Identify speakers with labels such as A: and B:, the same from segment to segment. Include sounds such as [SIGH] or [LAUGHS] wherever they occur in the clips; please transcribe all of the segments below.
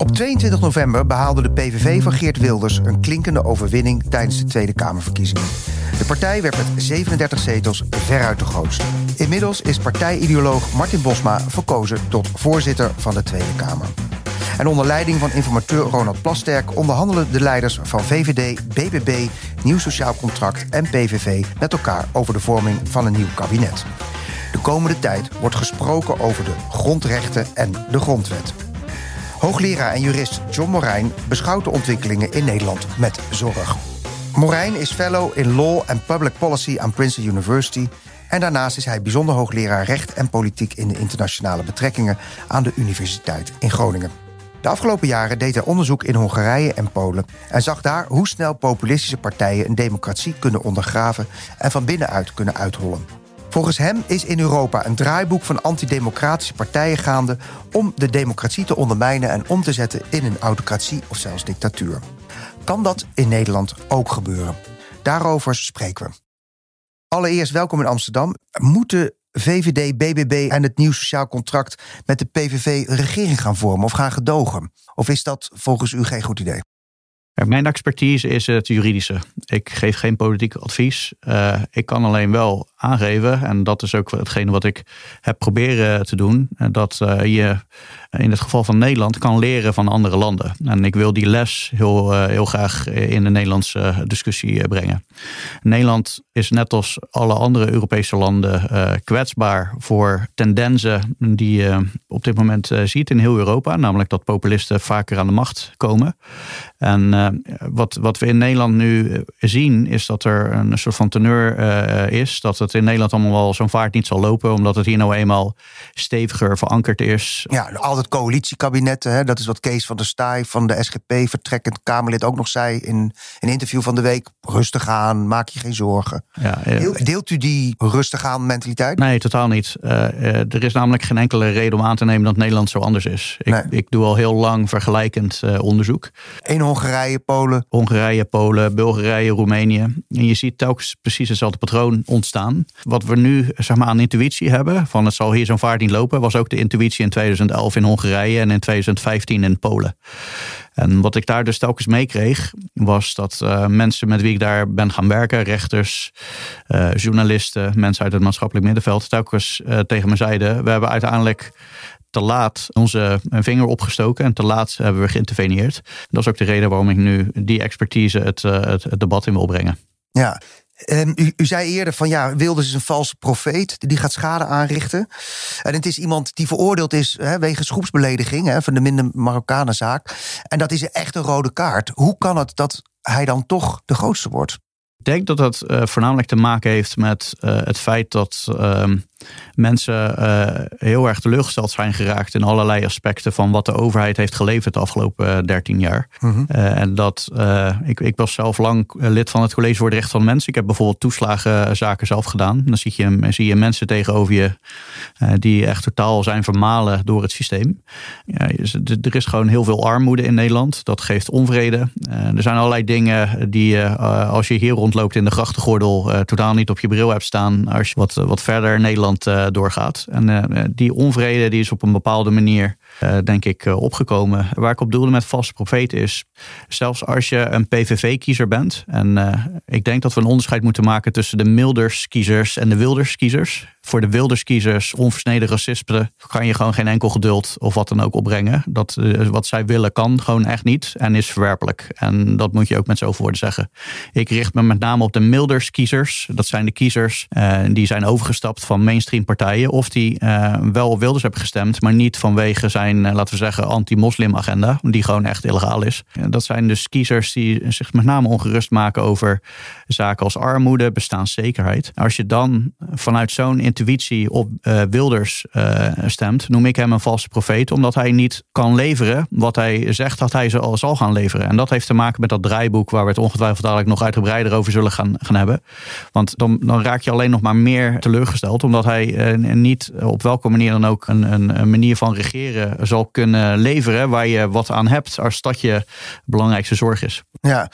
A: Op 22 november behaalde de PVV van Geert Wilders een klinkende overwinning tijdens de Tweede Kamerverkiezingen. De partij werd met 37 zetels veruit de grootste. Inmiddels is partijideoloog Martin Bosma verkozen tot voorzitter van de Tweede Kamer. En onder leiding van informateur Ronald Plasterk onderhandelen de leiders van VVD, BBB, Nieuw Sociaal Contract en PVV met elkaar over de vorming van een nieuw kabinet. De komende tijd wordt gesproken over de grondrechten en de grondwet. Hoogleraar en jurist John Morijn beschouwt de ontwikkelingen in Nederland met zorg. Morijn is fellow in Law and Public Policy aan Princeton University. En daarnaast is hij bijzonder hoogleraar recht en politiek in de internationale betrekkingen aan de Universiteit in Groningen. De afgelopen jaren deed hij onderzoek in Hongarije en Polen en zag daar hoe snel populistische partijen een democratie kunnen ondergraven en van binnenuit kunnen uithollen. Volgens hem is in Europa een draaiboek van antidemocratische partijen gaande om de democratie te ondermijnen en om te zetten in een autocratie of zelfs dictatuur. Kan dat in Nederland ook gebeuren? Daarover spreken we. Allereerst welkom in Amsterdam. Moeten VVD, BBB en het nieuw sociaal contract met de PVV regering gaan vormen of gaan gedogen? Of is dat volgens u geen goed idee?
B: Mijn expertise is het juridische. Ik geef geen politiek advies. Uh, ik kan alleen wel aangeven, en dat is ook hetgene wat ik heb proberen te doen, eh, dat uh, je in het geval van Nederland kan leren van andere landen. En ik wil die les heel, heel graag in de Nederlandse discussie brengen. Nederland is net als alle andere Europese landen kwetsbaar voor tendensen die je op dit moment ziet in heel Europa, namelijk dat populisten vaker aan de macht komen. En wat, wat we in Nederland nu zien, is dat er een soort van teneur is. Dat het in Nederland allemaal wel zo'n vaart niet zal lopen, omdat het hier nou eenmaal steviger verankerd is.
A: Ja, altijd coalitiekabinetten. Hè? Dat is wat Kees van der Staaij van de SGP, vertrekkend Kamerlid, ook nog zei in een interview van de week. Rustig aan, maak je geen zorgen. Ja, Deelt u die rustig aan mentaliteit?
B: Nee, totaal niet. Uh, er is namelijk geen enkele reden om aan te nemen dat Nederland zo anders is. Ik, ik doe al heel lang vergelijkend onderzoek.
A: In Hongarije, Polen.
B: Hongarije, Polen, Bulgarije, Roemenië. En je ziet telkens precies hetzelfde patroon ontstaan. Wat we nu zeg maar, aan intuïtie hebben, van het zal hier zo'n vaart niet lopen, was ook de intuïtie in 2011 in Hongarije en in 2015 in Polen. En wat ik daar dus telkens meekreeg, was dat uh, mensen met wie ik daar ben gaan werken, rechters, uh, journalisten, mensen uit het maatschappelijk middenveld, telkens uh, tegen me zeiden: We hebben uiteindelijk te laat onze vinger opgestoken en te laat hebben we geïnterveneerd. Dat is ook de reden waarom ik nu die expertise het, eh, het, het debat in wil brengen.
A: Ja, um, u, zei eerder van ja, Wilders is een valse profeet. Die gaat schade aanrichten. En het is iemand die veroordeeld is hè, wegens groepsbelediging van de minder Marokkanenzaak. En dat is echt een rode kaart. Hoe kan het dat hij dan toch de grootste wordt?
B: Ik denk dat dat uh, voornamelijk te maken heeft met uh, het feit dat uh, mensen uh, heel erg teleurgesteld zijn geraakt in allerlei aspecten van wat de overheid heeft geleverd de afgelopen 13 jaar. Mm en dat ik, ik was zelf lang lid van het College voor de Recht van Mensen. Ik heb bijvoorbeeld toeslagenzaken zelf gedaan. Dan zie je, zie je mensen tegenover je die echt totaal zijn vermalen door het systeem. Ja, er is gewoon heel veel armoede in Nederland. Dat geeft onvrede. er zijn allerlei dingen die als je hier rond rondloopt in de grachtengordel, uh, totaal niet op je bril hebt staan als je wat, wat verder Nederland uh, doorgaat. En die onvrede die is op een bepaalde manier, denk ik, opgekomen. Waar ik op doelde met valse profeet is, zelfs als je een PVV-kiezer bent, en ik denk dat we een onderscheid moeten maken tussen de Milders-kiezers en de Wilders-kiezers voor de Wilderskiezers, onversneden racisme, kan je gewoon geen enkel geduld of wat dan ook opbrengen. Dat, wat zij willen kan gewoon echt niet en is verwerpelijk. En dat moet je ook met zoveel woorden zeggen. Ik richt me met name op de Milders-kiezers. Dat zijn de kiezers die zijn overgestapt van mainstream partijen of die wel op Wilders hebben gestemd, maar niet vanwege zijn, laten we zeggen, anti-moslim agenda, die gewoon echt illegaal is. Dat zijn dus kiezers die zich met name ongerust maken over zaken als armoede, bestaanszekerheid. Als je dan vanuit zo'n intuïtie op uh, Wilders uh, stemt, noem ik hem een valse profeet, omdat hij niet kan leveren wat hij zegt dat hij zal, gaan leveren. En dat heeft te maken met dat draaiboek waar we het ongetwijfeld dadelijk nog uitgebreider over zullen gaan, gaan hebben. Want dan, dan raak je alleen nog maar meer teleurgesteld, omdat hij niet op welke manier dan ook een, een, manier van regeren zal kunnen leveren waar je wat aan hebt als dat je belangrijkste zorg is.
A: Ja,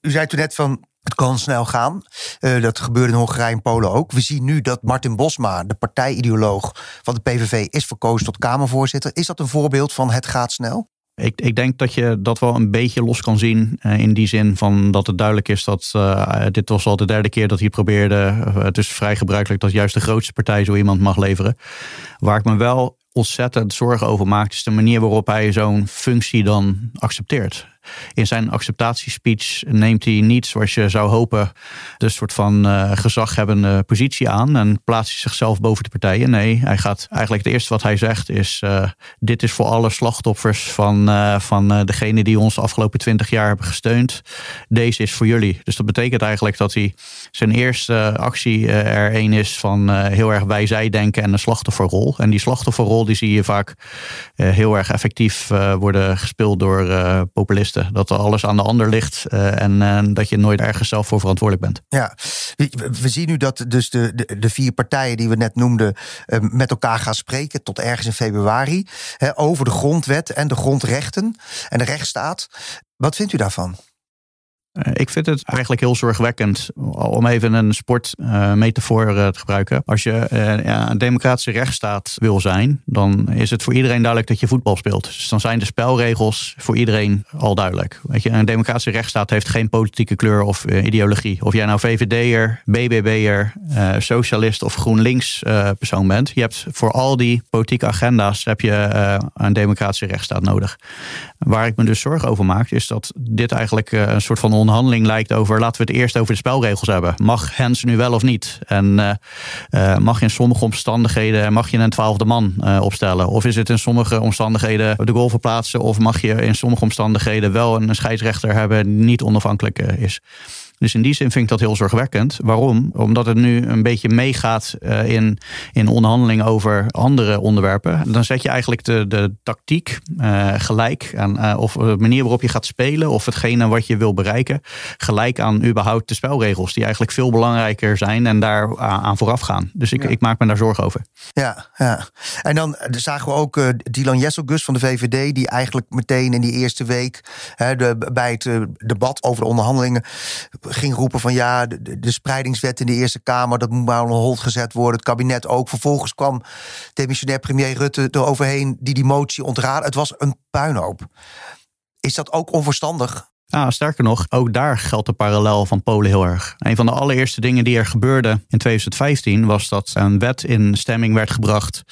A: u zei toen net van het kan snel gaan. Uh, dat gebeurde in Hongarije en Polen ook. We zien nu dat Martin Bosma, de partijideoloog van de PVV, is verkozen tot Kamervoorzitter. Is dat een voorbeeld van het gaat snel?
B: Ik, ik denk dat je dat wel een beetje los kan zien. Uh, in die zin van dat het duidelijk is dat uh, dit was al de derde keer dat hij probeerde. Uh, het is vrij gebruikelijk dat juist de grootste partij zo iemand mag leveren. Waar ik me wel ontzettend zorgen over maakt, is de manier waarop hij zo'n functie dan accepteert in zijn acceptatiespeech neemt hij niet, zoals je zou hopen, de soort van uh, gezaghebbende positie aan en plaatst hij zichzelf boven de partijen. Nee, hij gaat eigenlijk het eerste wat hij zegt is: uh, dit is voor alle slachtoffers van, uh, van degene die ons de afgelopen twintig jaar hebben gesteund. Deze is voor jullie. Dus dat betekent eigenlijk dat hij zijn eerste actie er een is van heel erg wij-zij en een slachtofferrol. En die slachtofferrol die zie je vaak heel erg effectief worden gespeeld door populisten. Dat er alles aan de ander ligt uh, en uh, dat je nooit ergens zelf voor verantwoordelijk bent.
A: Ja, we zien nu dat dus de, de, de vier partijen die we net noemden uh, met elkaar gaan spreken tot ergens in februari hè, over de grondwet en de grondrechten en de rechtsstaat. Wat vindt u daarvan?
B: Eh, ik vind het eigenlijk heel zorgwekkend om even een sportmetafoor uh, te gebruiken. Als je ja, een democratische rechtsstaat wil zijn, dan is het voor iedereen duidelijk dat je voetbal speelt. Dus dan zijn de spelregels voor iedereen al duidelijk. Weet je, een democratische rechtsstaat heeft geen politieke kleur of ideologie. Of jij nou VVD'er, BBB'er, socialist of GroenLinks persoon bent. Je hebt voor al die politieke agenda's heb je een democratische rechtsstaat nodig. Waar ik me dus zorgen over maak, is dat dit eigenlijk een soort van onderhandeling lijkt over laten we het eerst over de spelregels hebben. Mag Hens nu wel of niet? En uh, uh, mag je in sommige omstandigheden mag je een twaalfde man uh, opstellen? Of is het in sommige omstandigheden de goal verplaatsen? Of mag je in sommige omstandigheden wel een scheidsrechter hebben die niet onafhankelijk is? Dus in die zin vind ik dat heel zorgwekkend. Waarom? Omdat het nu een beetje meegaat uh, in, in onderhandelingen over andere onderwerpen. Dan zet je eigenlijk de, de tactiek uh, gelijk aan, uh, of de manier waarop je gaat spelen, of hetgene wat je wil bereiken, gelijk aan überhaupt de spelregels, die eigenlijk veel belangrijker zijn en daar aan vooraf gaan. Dus ik, ja. ik maak me daar zorgen over.
A: Ja, ja. En dan zagen we ook Dylan Jesselgus van de VVD, die eigenlijk meteen in die eerste week hè, de, bij het debat over de onderhandelingen ging roepen van ja, de, de, spreidingswet in de Eerste Kamer, dat moet maar een hold gezet worden. Het kabinet ook. Vervolgens kwam demissionair premier Rutte eroverheen die die motie ontraadde. Het was een puinhoop. Is dat ook onverstandig?
B: Ja, sterker nog, ook daar geldt de parallel van Polen heel erg. Een van de allereerste dingen die er gebeurde in 2015 was dat een wet in stemming werd gebracht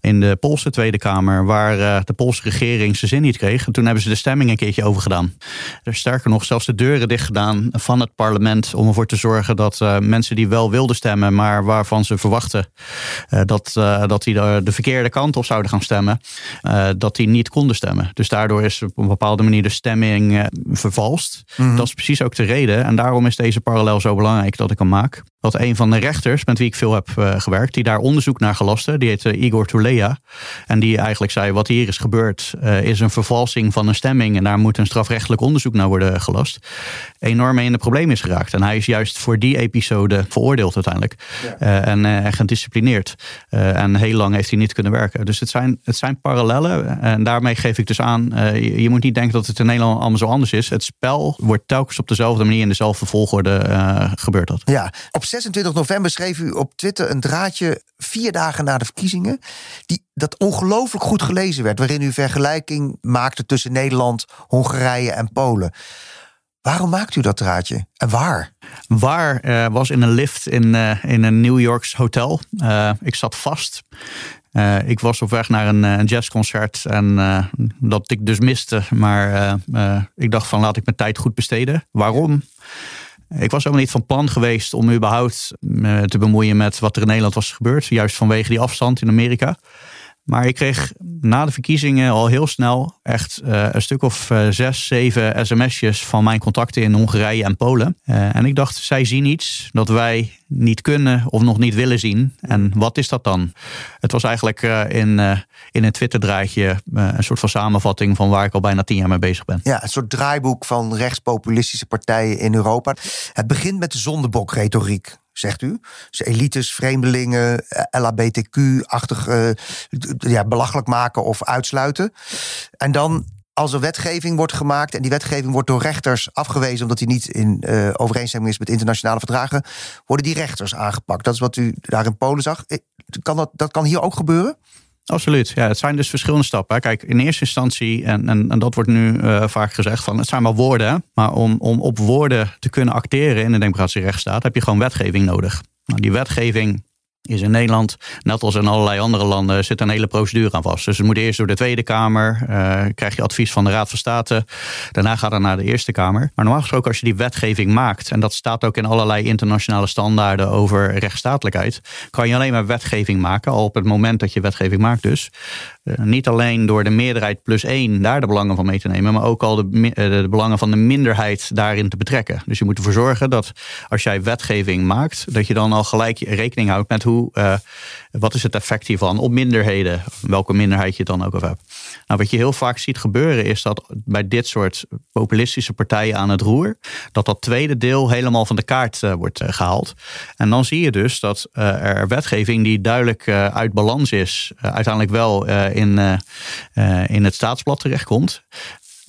B: in de Poolse Tweede Kamer, waar uh, de Poolse regering zijn zin niet kreeg. En toen hebben ze de stemming een keertje overgedaan. Dus sterker nog, zelfs de deuren dicht gedaan van het parlement om ervoor te zorgen dat uh, mensen die wel wilden stemmen, maar waarvan ze verwachten uh, dat, dat die de, de, verkeerde kant op zouden gaan stemmen, dat die niet konden stemmen. Dus daardoor is op een bepaalde manier de stemming Mm-hmm. Dat is precies ook de reden. En daarom is deze parallel zo belangrijk dat ik hem maak. Dat een van de rechters met wie ik veel heb uh, gewerkt, die daar onderzoek naar gelaste, die heet uh, Igor Tulea. En die eigenlijk zei: wat hier is gebeurd, uh, is een vervalsing van een stemming. En daar moet een strafrechtelijk onderzoek naar worden gelast. Enorm mee in de probleem is geraakt. En hij is juist voor die episode veroordeeld uiteindelijk. Ja. en gedisciplineerd. en heel lang heeft hij niet kunnen werken. Dus het zijn, het zijn parallellen. En daarmee geef ik dus aan: je, je, moet niet denken dat het in Nederland allemaal zo anders is. Het spel wordt telkens op dezelfde manier in dezelfde volgorde gebeurt dat.
A: Ja, op 26 november schreef u op Twitter een draadje vier dagen na de verkiezingen. Die, dat ongelooflijk goed gelezen werd. Waarin u vergelijking maakte tussen Nederland, Hongarije en Polen. Waarom maakt u dat draadje? En waar?
B: Waar uh, was in een lift in, uh, in een New Yorks hotel. Uh, ik zat vast. Ik was op weg naar een, een jazzconcert en dat ik dus miste. Maar ik dacht van laat ik mijn tijd goed besteden. Waarom? Ik was helemaal niet van plan geweest om überhaupt te bemoeien met wat er in Nederland was gebeurd. Juist vanwege die afstand in Amerika. Maar ik kreeg na de verkiezingen al heel snel echt uh, een stuk of uh, zes, zeven sms'jes van mijn contacten in Hongarije en Polen. Uh, en ik dacht, zij zien iets dat wij niet kunnen of nog niet willen zien. En wat is dat dan? Het was eigenlijk in, in een Twitter-draadje een soort van samenvatting van waar ik al bijna tien jaar mee bezig ben.
A: Ja, een soort draaiboek van rechtspopulistische partijen in Europa. Het begint met de zondebok-retoriek zegt u. Dus elites, vreemdelingen, LHBTQ-achtig uh, ja, belachelijk maken of uitsluiten. En dan als er wetgeving wordt gemaakt en die wetgeving wordt door rechters afgewezen omdat die niet in uh, overeenstemming is met internationale verdragen, worden die rechters aangepakt. Dat is wat u daar in Polen zag. Kan dat, dat kan hier ook gebeuren?
B: Absoluut. Ja, het zijn dus verschillende stappen. Kijk, in eerste instantie, en, en, dat wordt nu uh, vaak gezegd, van het zijn wel woorden. Maar om, om op woorden te kunnen acteren in een democratische rechtsstaat heb je gewoon wetgeving nodig. Nou, die wetgeving is in Nederland, net als in allerlei andere landen, zit een hele procedure aan vast. Dus het moet eerst door de Tweede Kamer, uh, krijg je advies van de Raad van State, daarna gaat het naar de Eerste Kamer. Maar normaal gesproken, als je die wetgeving maakt, en dat staat ook in allerlei internationale standaarden over rechtsstatelijkheid, kan je alleen maar wetgeving maken, al op het moment dat je wetgeving maakt dus. Uh, niet alleen door de meerderheid plus één daar de belangen van mee te nemen, maar ook al de, uh, de belangen van de minderheid daarin te betrekken. Dus je moet ervoor zorgen dat als jij wetgeving maakt, dat je dan al gelijk rekening houdt met hoe uh, wat is het effect hiervan op minderheden, welke minderheid je dan ook al hebt. Nou, wat je heel vaak ziet gebeuren is dat bij dit soort populistische partijen aan het roer, dat dat tweede deel helemaal van de kaart wordt gehaald. En dan zie je dus dat er wetgeving die duidelijk uit balans is, uiteindelijk wel in het staatsblad terechtkomt.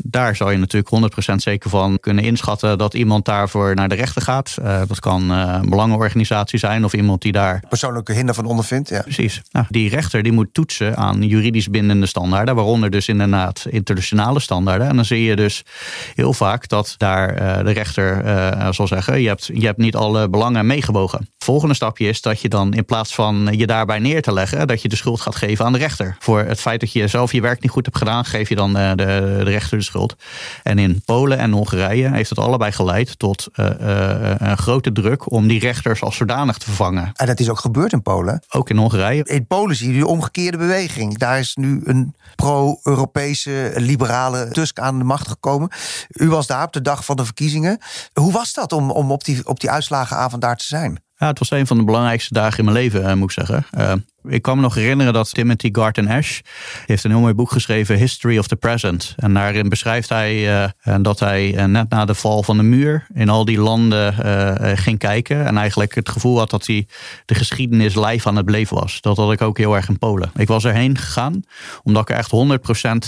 B: Daar zou je natuurlijk 100% zeker van kunnen inschatten dat iemand daarvoor naar de rechter gaat. Uh, dat kan uh, een belangenorganisatie zijn of iemand die daar.
A: Persoonlijke hinder van ondervindt, ja.
B: Precies. Nou, die rechter die moet toetsen aan juridisch bindende standaarden, waaronder dus inderdaad internationale standaarden. En dan zie je dus heel vaak dat daar uh, de rechter zal zeggen: je hebt, je hebt niet alle belangen meegewogen. Volgende stapje is dat je dan in plaats van je daarbij neer te leggen, dat je de schuld gaat geven aan de rechter. Voor het feit dat je zelf je werk niet goed hebt gedaan, geef je dan de, de rechter de schuld. En in Polen en Hongarije heeft het allebei geleid tot uh, uh, een grote druk om die rechters als zodanig te vervangen.
A: En dat is ook gebeurd in Polen.
B: Ook in Hongarije.
A: In Polen zie je die omgekeerde beweging. Daar is nu een pro-Europese liberale Tusk aan de macht gekomen. U was daar op de dag van de verkiezingen. Hoe was dat om, om op, die, op die uitslagenavond daar te zijn?
B: Ja, het was een van de belangrijkste dagen in mijn leven, moet ik zeggen. Uh, ik kan me nog herinneren dat Timothy Garton Ash heeft een heel mooi boek geschreven, History of the Present. En daarin beschrijft hij uh, dat hij uh, net na de val van de muur in al die landen uh, ging kijken. En eigenlijk het gevoel had dat hij de geschiedenis live aan het beleven was. Dat had ik ook heel erg in Polen. Ik was erheen gegaan omdat ik er echt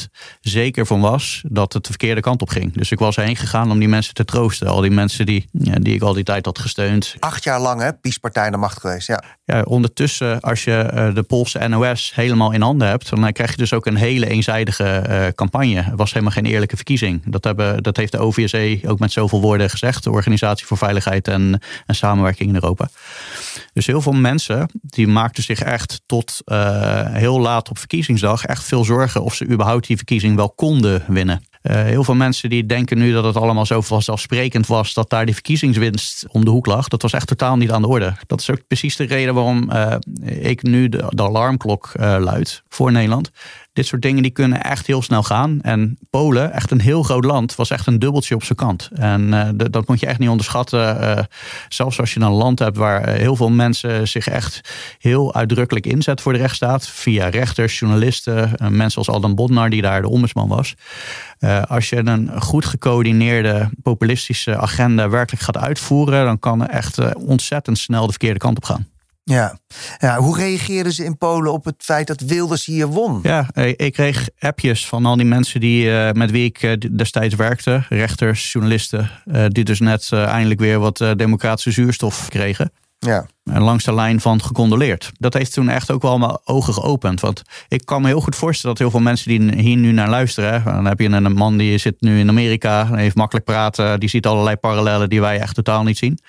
B: 100% zeker van was dat het de verkeerde kant op ging. Dus ik was erheen gegaan om die mensen te troosten. Al die mensen die, ja, die ik al die tijd had gesteund.
A: Acht jaar lang, hè? PiS-partij de macht geweest, ja.
B: Ja, ondertussen, als je de Poolse NOS helemaal in handen hebt, dan krijg je dus ook een hele eenzijdige uh, campagne. Het was helemaal geen eerlijke verkiezing. Dat, hebben, dat heeft de OVSE ook met zoveel woorden gezegd, de Organisatie voor Veiligheid en, en Samenwerking in Europa. Dus heel veel mensen die maakten zich echt tot heel laat op verkiezingsdag echt veel zorgen of ze überhaupt die verkiezing wel konden winnen. Uh, heel veel mensen die denken nu dat het allemaal zo vanzelfsprekend was dat daar die verkiezingswinst om de hoek lag. Dat was echt totaal niet aan de orde. Dat is ook precies de reden waarom uh, ik nu de, de alarmklok uh, luid voor Nederland. Dit soort dingen die kunnen echt heel snel gaan. En Polen, echt een heel groot land, was echt een dubbeltje op zijn kant. En uh, dat moet je echt niet onderschatten. Uh, zelfs als je een land hebt waar heel veel mensen zich echt heel uitdrukkelijk inzetten voor de rechtsstaat. Via rechters, journalisten, mensen als Aldan Bodnar, die daar de ombudsman was. Als je een goed gecoördineerde populistische agenda werkelijk gaat uitvoeren, dan kan er echt ontzettend snel de verkeerde kant op gaan.
A: Ja. ja, hoe reageerden ze in Polen op het feit dat Wilders hier won?
B: Ja, ik kreeg appjes van al die mensen die, uh, met wie ik destijds werkte. Rechters, journalisten, die dus net eindelijk weer wat democratische zuurstof kregen.
A: Ja.
B: En langs de lijn van gecondoleerd. Dat heeft toen echt ook wel mijn ogen geopend. Want ik kan me heel goed voorstellen dat heel veel mensen die hier nu naar luisteren. Dan heb je een man die zit nu in Amerika, heeft makkelijk praten, die ziet allerlei parallellen die wij echt totaal niet zien.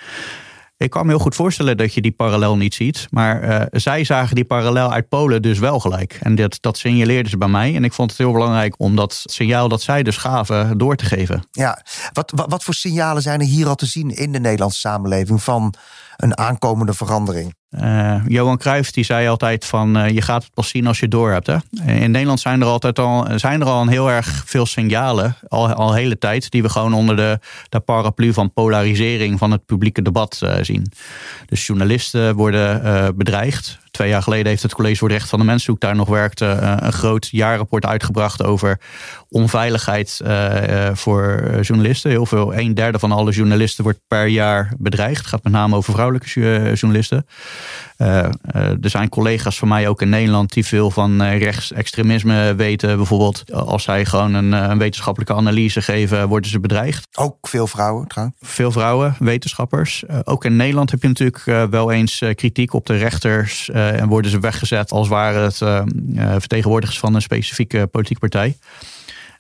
B: Ik kan me heel goed voorstellen dat je die parallel niet ziet. Maar uh, zij zagen die parallel uit Polen dus wel gelijk. En dat, dat signaleerden ze bij mij. En ik vond het heel belangrijk om dat signaal dat zij dus gaven door te geven.
A: Ja, wat, wat voor signalen zijn er hier al te zien in de Nederlandse samenleving van een aankomende verandering?
B: Uh, Johan Cruijff die zei altijd van uh, je gaat het pas zien als je door hebt. Hè? In Nederland zijn er altijd al, zijn er al een heel erg veel signalen, al, al hele tijd, die we gewoon onder de, de paraplu van polarisering van het publieke debat uh, zien. Dus journalisten worden bedreigd. Twee jaar geleden heeft het College voor de Rechten van de Mens, ik daar nog werkte, een groot jaarrapport uitgebracht over onveiligheid voor journalisten. Heel veel, een derde van alle journalisten wordt per jaar bedreigd. Het gaat met name over vrouwelijke journalisten. Er zijn collega's van mij ook in Nederland die veel van rechtsextremisme weten. Bijvoorbeeld als zij gewoon een, een, wetenschappelijke analyse geven, worden ze bedreigd.
A: Ook veel vrouwen trouwens?
B: Veel vrouwen, wetenschappers. ook in Nederland heb je natuurlijk wel eens kritiek op de rechters en worden ze weggezet als waren het vertegenwoordigers van een specifieke politieke partij.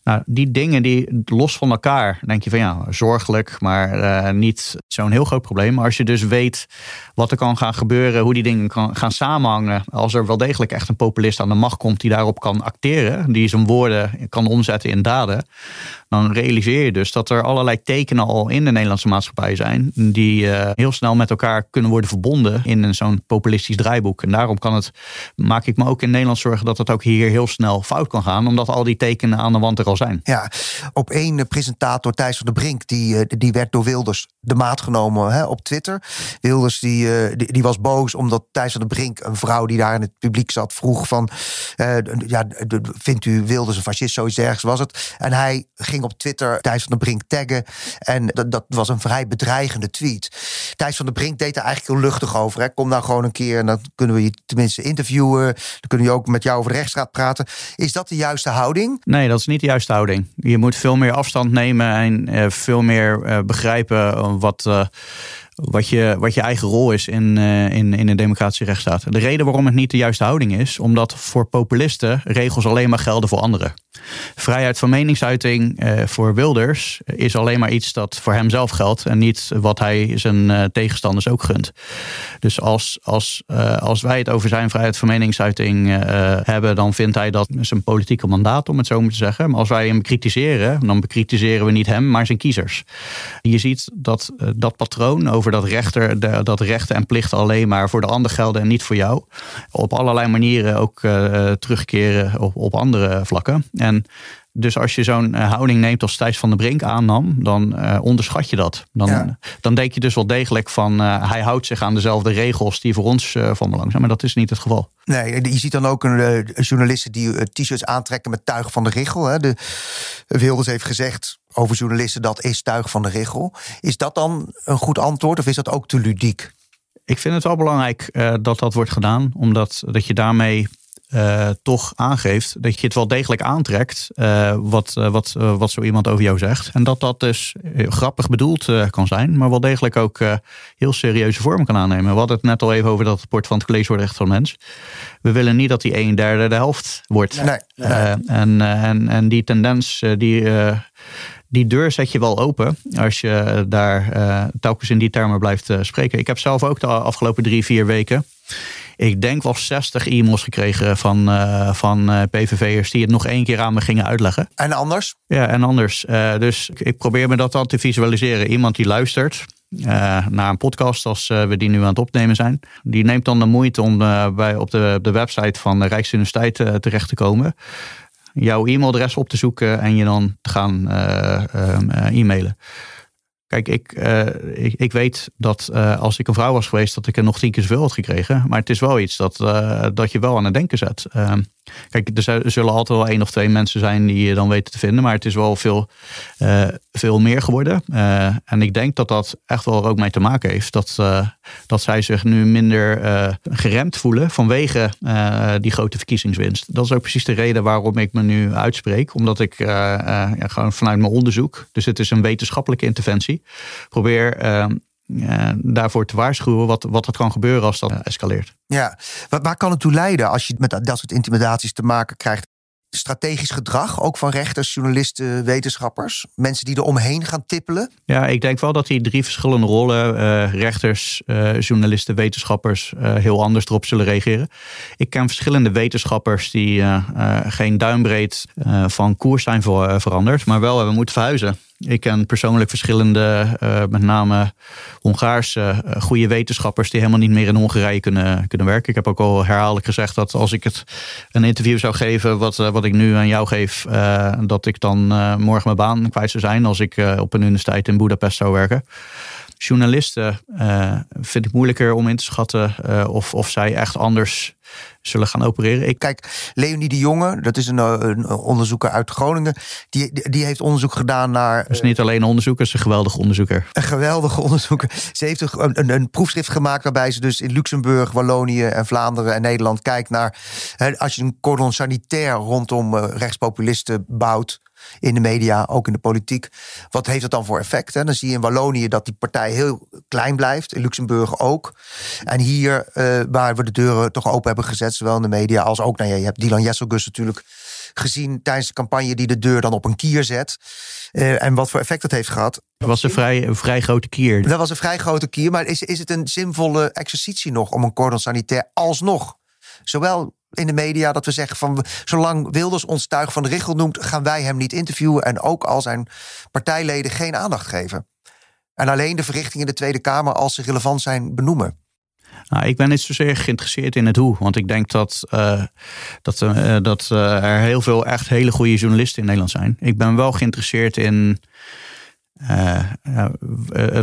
B: Nou, die dingen die los van elkaar, denk je van ja, zorgelijk, maar uh, niet zo'n heel groot probleem. Maar als je dus weet wat er kan gaan gebeuren, hoe die dingen kan gaan samenhangen. Als er wel degelijk echt een populist aan de macht komt die daarop kan acteren, die zijn woorden kan omzetten in daden, dan realiseer je dus dat er allerlei tekenen al in de Nederlandse maatschappij zijn, die uh, heel snel met elkaar kunnen worden verbonden in zo'n populistisch draaiboek. En daarom kan het, maak ik me ook in Nederland zorgen dat het ook hier heel snel fout kan gaan, omdat al die tekenen aan de wand er al zijn.
A: Ja, op één presentator Thijs van der Brink, die, eh, die werd door Wilders de maat genomen hè, op Twitter. Wilders die, eh, die, die, was boos omdat Thijs van der Brink, een vrouw die daar in het publiek zat, vroeg van, ja, vindt u Wilders een fascist, zoiets ergens was het. En hij ging op Twitter Thijs van der Brink taggen en dat, dat was een vrij bedreigende tweet. Thijs van der Brink deed er eigenlijk heel luchtig over. Hè. Kom nou gewoon een keer en dan kunnen we je tenminste interviewen. Dan kunnen we ook met jou over de rechtsraad praten. Is dat de juiste houding?
B: Nee, dat is niet de juiste houding. Je moet veel meer afstand nemen en uh, veel meer begrijpen wat wat je, wat je eigen rol is in, uh, in, in een democratische rechtsstaat. De reden waarom het niet de juiste houding is, omdat voor populisten regels alleen maar gelden voor anderen. Vrijheid van meningsuiting uh, voor Wilders is alleen maar iets dat voor hemzelf geldt en niet wat hij zijn uh, tegenstanders ook gunt. Dus als, als, als wij het over zijn vrijheid van meningsuiting hebben, dan vindt hij dat zijn politieke mandaat, om het zo maar te zeggen. Maar als wij hem bekritiseren, dan bekritiseren we niet hem, maar zijn kiezers. Je ziet dat dat patroon over over dat, rechter, dat rechten en plichten alleen maar voor de ander gelden en niet voor jou. Op allerlei manieren ook uh, terugkeren op, op andere vlakken. En dus als je zo'n eh, houding neemt als Thijs van der Brink aannam, dan uh, onderschat je dat. Dan, dan denk je dus wel degelijk van uh, hij houdt zich aan dezelfde regels die voor ons van belang zijn. Maar dat is niet het geval.
A: Nee, je ziet dan ook een journalisten die t-shirts aantrekken met tuig van de richel. Hè. De Wilders heeft gezegd over journalisten dat is tuig van de richel. Is dat dan een goed antwoord of is dat ook te ludiek?
B: Ik vind het wel belangrijk uh, dat dat wordt gedaan, omdat dat je daarmee uh, toch aangeeft dat je het wel degelijk aantrekt uh, wat, wat, wat zo iemand over jou zegt. En dat dat dus grappig bedoeld kan zijn, maar wel degelijk ook heel serieuze vormen kan aannemen. We hadden het net al even over dat rapport van het College voor de Rechten van Mens. We willen niet dat die een derde de helft wordt. Nee, nee. en, en, en die tendens die die deur zet je wel open als je daar uh, telkens in die termen blijft uh, spreken. Ik heb zelf ook de afgelopen drie, vier weken. Ik denk wel 60 e-mails gekregen van, uh, van PVV'ers die het nog één keer aan me gingen uitleggen.
A: En anders?
B: Ja, en anders. dus ik probeer me dat dan te visualiseren. Iemand die luistert, uh, naar een podcast als we die nu aan het opnemen zijn. Die neemt dan de moeite om bij, op de, de website van de Rijksuniversiteit terecht te komen jouw e-mailadres op te zoeken en je dan te gaan uh, uh, e-mailen. Kijk, ik, uh, ik, ik, weet dat uh, als ik een vrouw was geweest, dat ik er nog tien keer zoveel had gekregen. Maar het is wel iets dat, uh, dat je wel aan het denken zet. Ehm, kijk, er zullen altijd wel één of twee mensen zijn die je dan weten te vinden. Maar het is wel veel, veel meer geworden. en ik denk dat dat echt wel ook mee te maken heeft. Dat, dat zij zich nu minder geremd voelen vanwege die grote verkiezingswinst. Dat is ook precies de reden waarom ik me nu uitspreek. Omdat ik ja, gewoon vanuit mijn onderzoek, dus het is een wetenschappelijke interventie probeer ehm, daarvoor te waarschuwen wat, wat er kan gebeuren als dat escaleert.
A: Ja, waar kan het toe leiden als je met dat soort intimidaties te maken krijgt? strategisch gedrag, ook van rechters, journalisten, wetenschappers? Mensen die er omheen gaan tippelen?
B: Ja, ik denk wel dat die drie verschillende rollen, uh, rechters, uh, journalisten, wetenschappers, uh, heel anders erop zullen reageren. Ik ken verschillende wetenschappers die geen duimbreed van koers zijn veranderd, maar wel hebben moeten verhuizen. Ik ken persoonlijk verschillende, uh, met name Hongaarse uh, goede wetenschappers die helemaal niet meer in Hongarije kunnen, kunnen werken. Ik heb ook al herhaaldelijk gezegd dat als ik het een interview zou geven, wat, uh, wat ik nu aan jou geef, dat ik dan morgen mijn baan kwijt zou zijn als ik op een universiteit in Budapest zou werken. journalisten vind ik moeilijker om in te schatten of, of zij echt anders zullen gaan opereren.
A: Ik... Kijk, Leonie de Jonge, dat is een, een, onderzoeker uit Groningen, die, die heeft onderzoek gedaan naar. Het
B: is niet alleen een onderzoeker, het is een geweldige onderzoeker.
A: Een geweldige onderzoeker. Ze heeft een, een, een proefschrift gemaakt waarbij ze dus in Luxemburg, Wallonië en Vlaanderen en Nederland kijkt naar. Hè, als je een cordon sanitair rondom rechtspopulisten bouwt in de media, ook in de politiek. Wat heeft dat dan voor effect? Hè? Dan zie je in Wallonië dat die partij heel klein blijft, in Luxemburg ook. En hier, uh, waar we de deuren toch open hebben gezet, zowel in de media als ook, nou ja, je hebt Dylan Jesselgus natuurlijk gezien tijdens de campagne die de deur dan op een kier zet. Uh, en wat voor effect dat heeft gehad.
B: Dat was een vrij, een vrij grote kier.
A: Dat was een vrij grote kier. Maar is, is het een zinvolle exercitie nog om een cordon sanitair alsnog, zowel in de media dat we zeggen van zolang Wilders ons tuig van de richel noemt, gaan wij hem niet interviewen en ook al zijn partijleden geen aandacht geven. En alleen de verrichtingen in de Tweede Kamer als ze relevant zijn benoemen.
B: Nou, ik ben niet zozeer geïnteresseerd in het hoe. Want ik denk dat, uh, dat, uh, dat uh, er heel veel echt hele goede journalisten in Nederland zijn. Ik ben wel geïnteresseerd in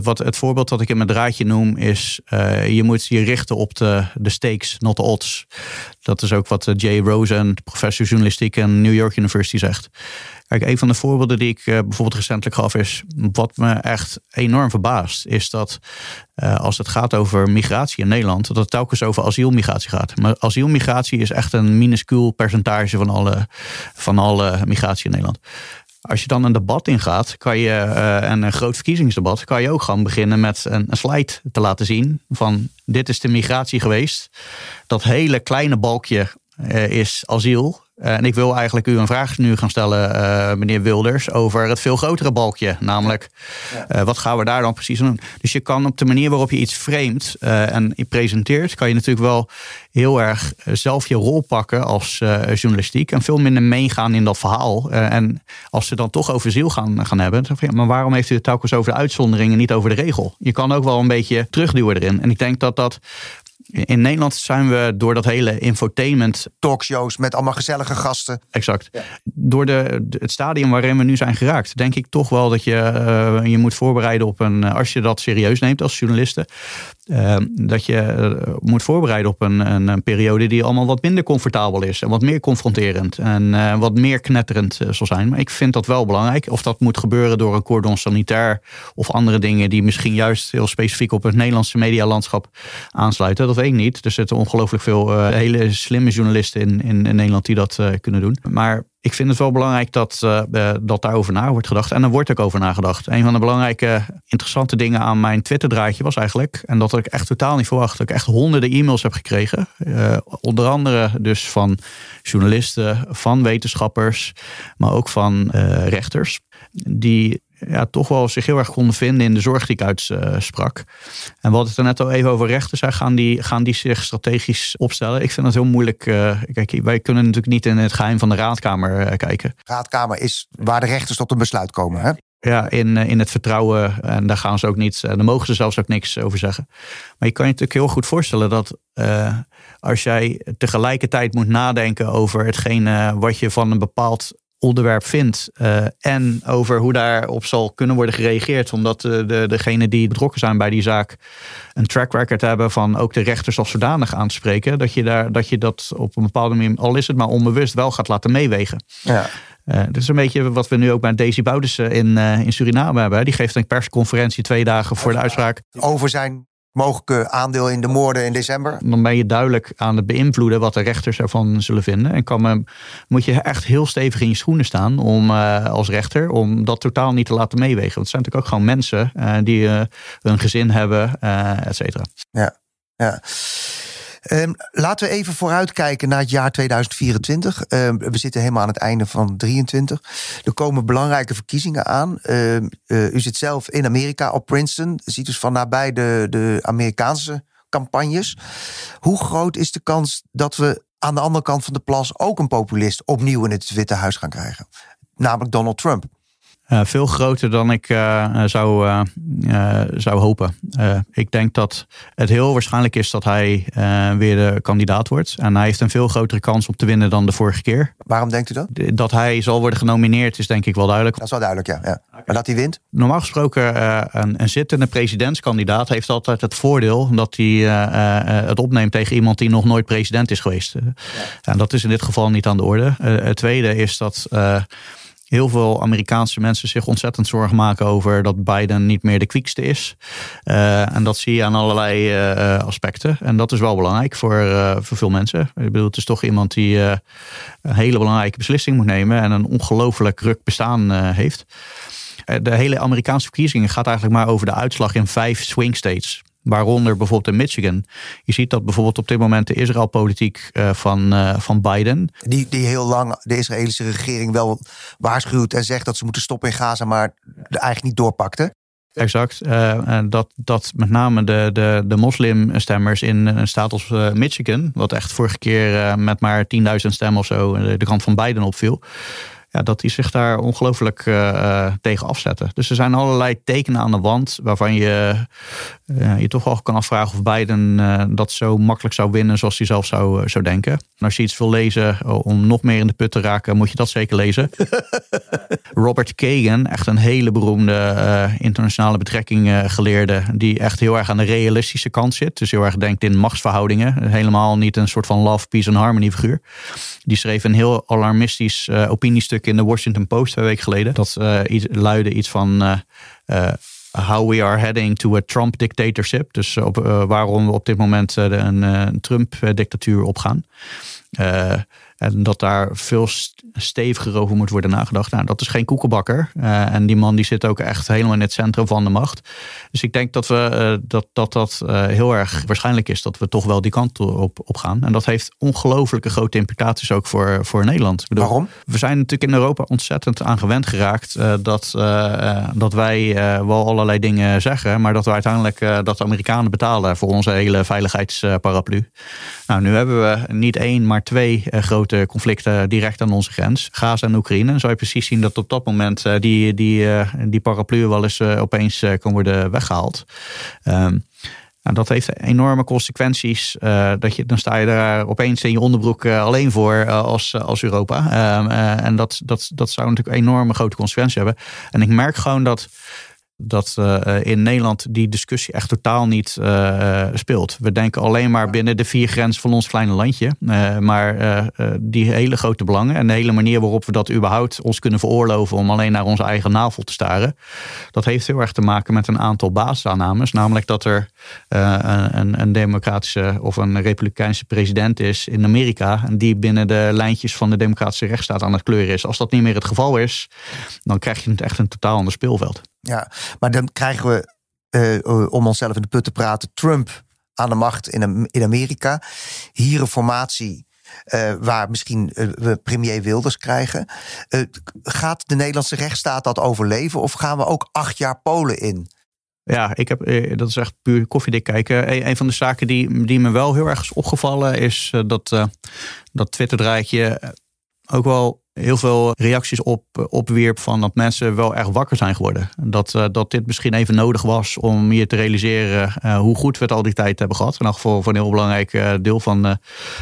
B: wat, het voorbeeld dat ik in mijn draadje noem is: je moet je richten op de, de stakes, not the odds. Dat is ook wat Jay Rosen, professor journalistiek aan New York University, zegt. Kijk, een van de voorbeelden die ik bijvoorbeeld recentelijk gaf is: wat me echt enorm verbaast, is dat als het gaat over migratie in Nederland, dat het telkens over asielmigratie gaat. Maar asielmigratie is echt een minuscuul percentage van alle, van alle migratie in Nederland. Als je dan een debat ingaat, kan je, uh, en een groot verkiezingsdebat, kan je ook gewoon beginnen met een, een, slide te laten zien van dit is de migratie geweest. Dat hele kleine balkje is asiel. Eh, en ik wil eigenlijk u een vraag nu gaan stellen, uh, meneer Wilders, over het veel grotere balkje. Namelijk, uh, wat gaan we daar dan precies doen? Dus je kan op de manier waarop je iets framet en je presenteert, kan je natuurlijk wel heel erg zelf je rol pakken als journalistiek. En veel minder meegaan in dat verhaal. en als ze dan toch over ziel gaan, gaan hebben, dan je, maar waarom heeft u het telkens over de uitzonderingen, niet over de regel? Je kan ook wel een beetje terugduwen erin. En ik denk dat dat in Nederland zijn we door dat hele infotainment.
A: Talkshows met allemaal gezellige gasten.
B: Exact. Door de, het stadium waarin we nu zijn geraakt, denk ik toch wel dat je uh, je moet voorbereiden op een. Als je dat serieus neemt als journaliste, uh, dat je uh, moet voorbereiden op een, een, een, periode die allemaal wat minder comfortabel is. En wat meer confronterend. En wat meer knetterend zal zijn. Maar ik vind dat wel belangrijk. Of dat moet gebeuren door een cordon sanitair. Of andere dingen die misschien juist heel specifiek op het Nederlandse medialandschap aansluiten. Dat niet. Er zitten ongelooflijk veel uh, hele slimme journalisten in, in, in Nederland die dat uh, kunnen doen. Maar ik vind het wel belangrijk dat, uh, dat daarover na wordt gedacht. En er wordt ook over nagedacht. Een van de belangrijke, interessante dingen aan mijn Twitter-draadje was eigenlijk... en dat ik echt totaal niet verwacht... dat ik echt honderden e-mails heb gekregen. onder andere dus van journalisten, van wetenschappers... maar ook van rechters... die ja, toch wel zich heel erg konden vinden in de zorg die ik uitsprak. En wat het er net al even over rechten zijn, gaan die, gaan die zich strategisch opstellen? Ik vind dat heel moeilijk. Uh, kijk, wij kunnen natuurlijk niet in het geheim van de raadkamer uh, kijken.
A: Raadkamer is waar de rechters tot een besluit komen, hè?
B: Ja, in, eh, in het vertrouwen. En daar gaan ze ook niet, daar mogen ze zelfs ook niks over zeggen. Maar je kan je natuurlijk heel goed voorstellen dat als jij tegelijkertijd moet nadenken over hetgene wat je van een bepaald onderwerp vindt. Uh, en over hoe daarop zal kunnen worden gereageerd. Omdat de, de, degenen die betrokken zijn bij die zaak een track record hebben van ook de rechters als zodanig aan te spreken. Dat je, daar, dat je dat op een bepaalde manier, al is het maar onbewust, wel gaat laten meewegen. Ja. Uh, dat is een beetje wat we nu ook bij Daisy Boudissen in, uh, in Suriname hebben. Die geeft een persconferentie twee dagen voor de uitspraak.
A: Over zijn mogelijke aandeel in de moorden in december.
B: Dan ben je duidelijk aan het beïnvloeden wat de rechters ervan zullen vinden. En kan, moet je echt heel stevig in je schoenen staan om, uh, als rechter om dat totaal niet te laten meewegen. Want het zijn natuurlijk ook gewoon mensen uh, die uh, hun gezin hebben, et cetera.
A: Ja, ja. Um, laten we even vooruitkijken naar het jaar 2024. Um, we zitten helemaal aan het einde van 23. Er komen belangrijke verkiezingen aan. Um, uh, u zit zelf in Amerika op Princeton. Ziet dus van nabij de, de Amerikaanse campagnes. Hoe groot is de kans dat we aan de andere kant van de plas ook een populist opnieuw in het Witte Huis gaan krijgen? Namelijk Donald Trump.
B: Veel groter dan ik zou, zou hopen. ik denk dat het heel waarschijnlijk is dat hij weer de kandidaat wordt. En hij heeft een veel grotere kans om te winnen dan de vorige keer.
A: Waarom denkt u dat?
B: Dat hij zal worden genomineerd is denk ik wel duidelijk.
A: Dat is wel duidelijk, ja. ja. Maar dat hij wint?
B: Normaal gesproken, een, een zittende presidentskandidaat heeft altijd het voordeel dat hij het opneemt tegen iemand die nog nooit president is geweest. En dat is in dit geval niet aan de orde. het tweede is dat heel veel Amerikaanse mensen zich ontzettend zorgen maken over dat Biden niet meer de kwiekste is. Uh, en dat zie je aan allerlei uh, aspecten. En dat is wel belangrijk voor, uh, voor veel mensen. Ik bedoel, het is toch iemand die een hele belangrijke beslissing moet nemen en een ongelooflijk ruk bestaan heeft. De hele Amerikaanse verkiezingen gaat eigenlijk maar over de uitslag in vijf swing states. Waaronder bijvoorbeeld in Michigan. Je ziet dat bijvoorbeeld op dit moment de Israëlpolitiek uh, van, uh, van Biden.
A: Die, die heel lang de Israëlische regering wel waarschuwt en zegt dat ze moeten stoppen in Gaza, maar eigenlijk niet doorpakte.
B: Exact. Uh, dat, dat met name de, de, de moslimstemmers in een staat als Michigan, wat echt vorige keer met maar 10.000 stemmen of zo de kant van Biden opviel ja, dat die zich daar ongelooflijk uh, tegen afzetten. Dus er zijn allerlei tekenen aan de wand waarvan je uh, je toch wel kan afvragen of Biden dat zo makkelijk zou winnen zoals hij zelf zou, zou denken. En als je iets wil lezen om nog meer in de put te raken, moet je dat zeker lezen. [LAUGHS] Robert Kagan, echt een hele beroemde internationale betrekking geleerde, die echt heel erg aan de realistische kant zit. Dus heel erg denkt in machtsverhoudingen. Helemaal niet een soort van love, peace en harmony figuur. Die schreef een heel alarmistisch opiniestuk in de Washington Post twee weken geleden. Dat uh, iets, luidde iets van uh, how we are heading to a Trump dictatorship. Dus op, waarom we op dit moment een, een Trump-dictatuur opgaan. En dat daar veel steviger over moet worden nagedacht. Nou, dat is geen koekenbakker. Uh, en die man die zit ook echt helemaal in het centrum van de macht. Dus ik denk dat we, uh, dat, dat, dat uh, heel erg waarschijnlijk is dat we toch wel die kant op, op gaan. En dat heeft ongelooflijke grote implicaties ook voor, voor Nederland.
A: Bedoel, Waarom?
B: We zijn natuurlijk in Europa ontzettend aan gewend geraakt dat, dat wij wel allerlei dingen zeggen, maar dat we uiteindelijk dat de Amerikanen betalen voor onze hele veiligheidsparaplu. Nou, nu hebben we niet één, maar twee grote conflicten direct aan onze grens. Gaza en Oekraïne. Zou je precies zien dat op dat moment eh, die, die, eh, die paraplu wel eens eh, opeens kan worden weggehaald. Um, nou, dat heeft enorme consequenties. Dat je, dan sta je daar opeens in je onderbroek alleen voor als, als Europa. Ehm, en dat, dat, dat zou natuurlijk enorme grote consequenties hebben. En ik merk gewoon dat dat uh, in Nederland die discussie echt totaal niet uh, speelt. We denken alleen maar binnen de vier grenzen van ons kleine landje. Uh, maar die hele grote belangen en de hele manier waarop we dat überhaupt ons kunnen veroorloven om alleen naar onze eigen navel te staren, dat heeft heel erg te maken met een aantal basisaannames. Namelijk dat er een, een, democratische of een republikeinse president is in Amerika die binnen de lijntjes van de democratische rechtsstaat aan het kleuren is. Als dat niet meer het geval is, dan krijg je het echt een totaal ander speelveld.
A: Ja, maar dan krijgen we, uh, om onszelf in de put te praten, Trump aan de macht in, in Amerika. Hier een formatie uh, waar misschien we premier Wilders krijgen. gaat de Nederlandse rechtsstaat dat overleven of gaan we ook acht jaar Polen in?
B: Ja, ik heb, dat is echt puur koffiedik kijken. Een, een van de zaken die, die me wel heel erg is opgevallen is dat, dat Twitter-draadje ook wel heel veel reacties op, opwierp van dat mensen wel echt wakker zijn geworden. Dat, uh, dat dit misschien even nodig was om je te realiseren uh, hoe goed we het al die tijd hebben gehad. In voor, voor een heel belangrijk deel van,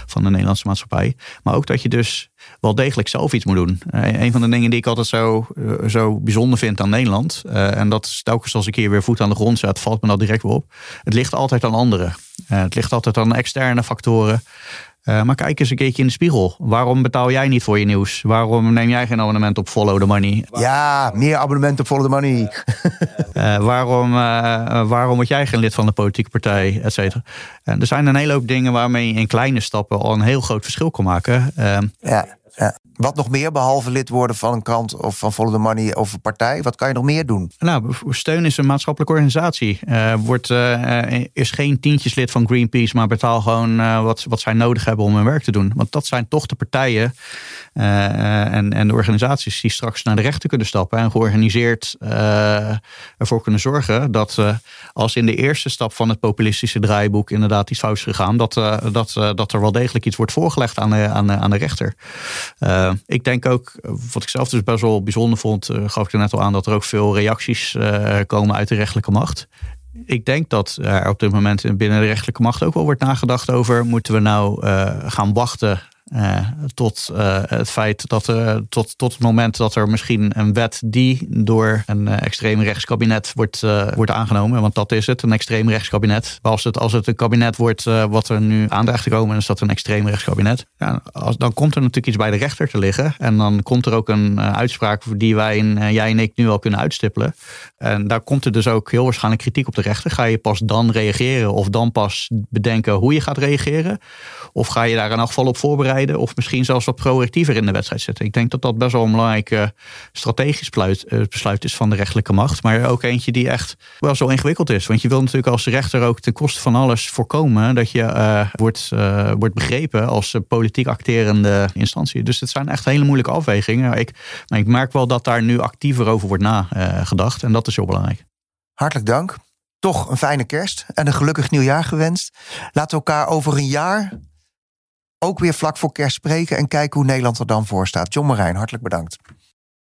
B: van de Nederlandse maatschappij. Maar ook dat je dus wel degelijk zelf iets moet doen. een van de dingen die ik altijd zo, zo bijzonder vind aan Nederland. en dat is telkens als ik hier weer voet aan de grond zet, valt me dat direct weer op. Het ligt altijd aan anderen. het ligt altijd aan externe factoren. Uh, maar kijk eens een keertje in de spiegel. Waarom betaal jij niet voor je nieuws? Waarom neem jij geen abonnement op Follow the Money?
A: Ja, meer abonnementen op Follow the Money.
B: uh, [LAUGHS] waarom, uh, waarom word jij geen lid van de politieke partij, et cetera? er zijn een hele hoop dingen waarmee je in kleine stappen al een heel groot verschil kan maken.
A: ja. Ja. Wat nog meer, behalve lid worden van een krant of van Follow the Money of een partij? Wat kan je nog meer doen?
B: Nou, steun is een maatschappelijke organisatie. Uh, wordt, uh, is geen tientjeslid van Greenpeace, maar betaal gewoon wat, wat zij nodig hebben om hun werk te doen. Want dat zijn toch de partijen en, en de organisaties die straks naar de rechter kunnen stappen en georganiseerd ervoor kunnen zorgen dat als in de eerste stap van het populistische draaiboek inderdaad iets fout is gegaan, dat, dat, dat er wel degelijk iets wordt voorgelegd aan de, aan, aan de rechter. Ik denk ook, wat ik zelf dus best wel bijzonder vond, gaf ik er net al aan, dat er ook veel reacties komen uit de rechtelijke macht. Ik denk dat er op dit moment binnen de rechtelijke macht ook wel wordt nagedacht over: moeten we nou gaan wachten uh, tot uh, het feit dat er tot, tot het moment dat er misschien een wet die door een uh, extreem rechtskabinet wordt, wordt aangenomen. Want dat is het, een extreem rechtskabinet. Als het, als het een kabinet wordt wat er nu aandreigt te komen, is dat een extreem rechtskabinet. Ja, als, dan komt er natuurlijk iets bij de rechter te liggen. En dan komt er ook een uitspraak die wij en jij en ik nu al kunnen uitstippelen. En daar komt er dus ook heel waarschijnlijk kritiek op de rechter. Ga je pas dan reageren of dan pas bedenken hoe je gaat reageren? Of ga je daar elk geval op voorbereiden? Of misschien zelfs wat proactiever in de wedstrijd zetten. Ik denk dat dat best wel een belangrijk uh, strategisch besluit, uh, besluit, is van de rechtelijke macht. Maar ook eentje die echt wel zo ingewikkeld is. Want je wil natuurlijk als rechter ook ten koste van alles voorkomen dat je uh, wordt, wordt begrepen als politiek acterende instantie. Dus het zijn echt hele moeilijke afwegingen. Ik, maar ik merk wel dat daar nu actiever over wordt nagedacht. en dat is heel belangrijk.
A: Hartelijk dank. Toch een fijne kerst en een gelukkig nieuwjaar gewenst. Laten we elkaar over een jaar ook weer vlak voor kerst spreken en kijken hoe Nederland er dan voor staat. John Marijn, hartelijk bedankt.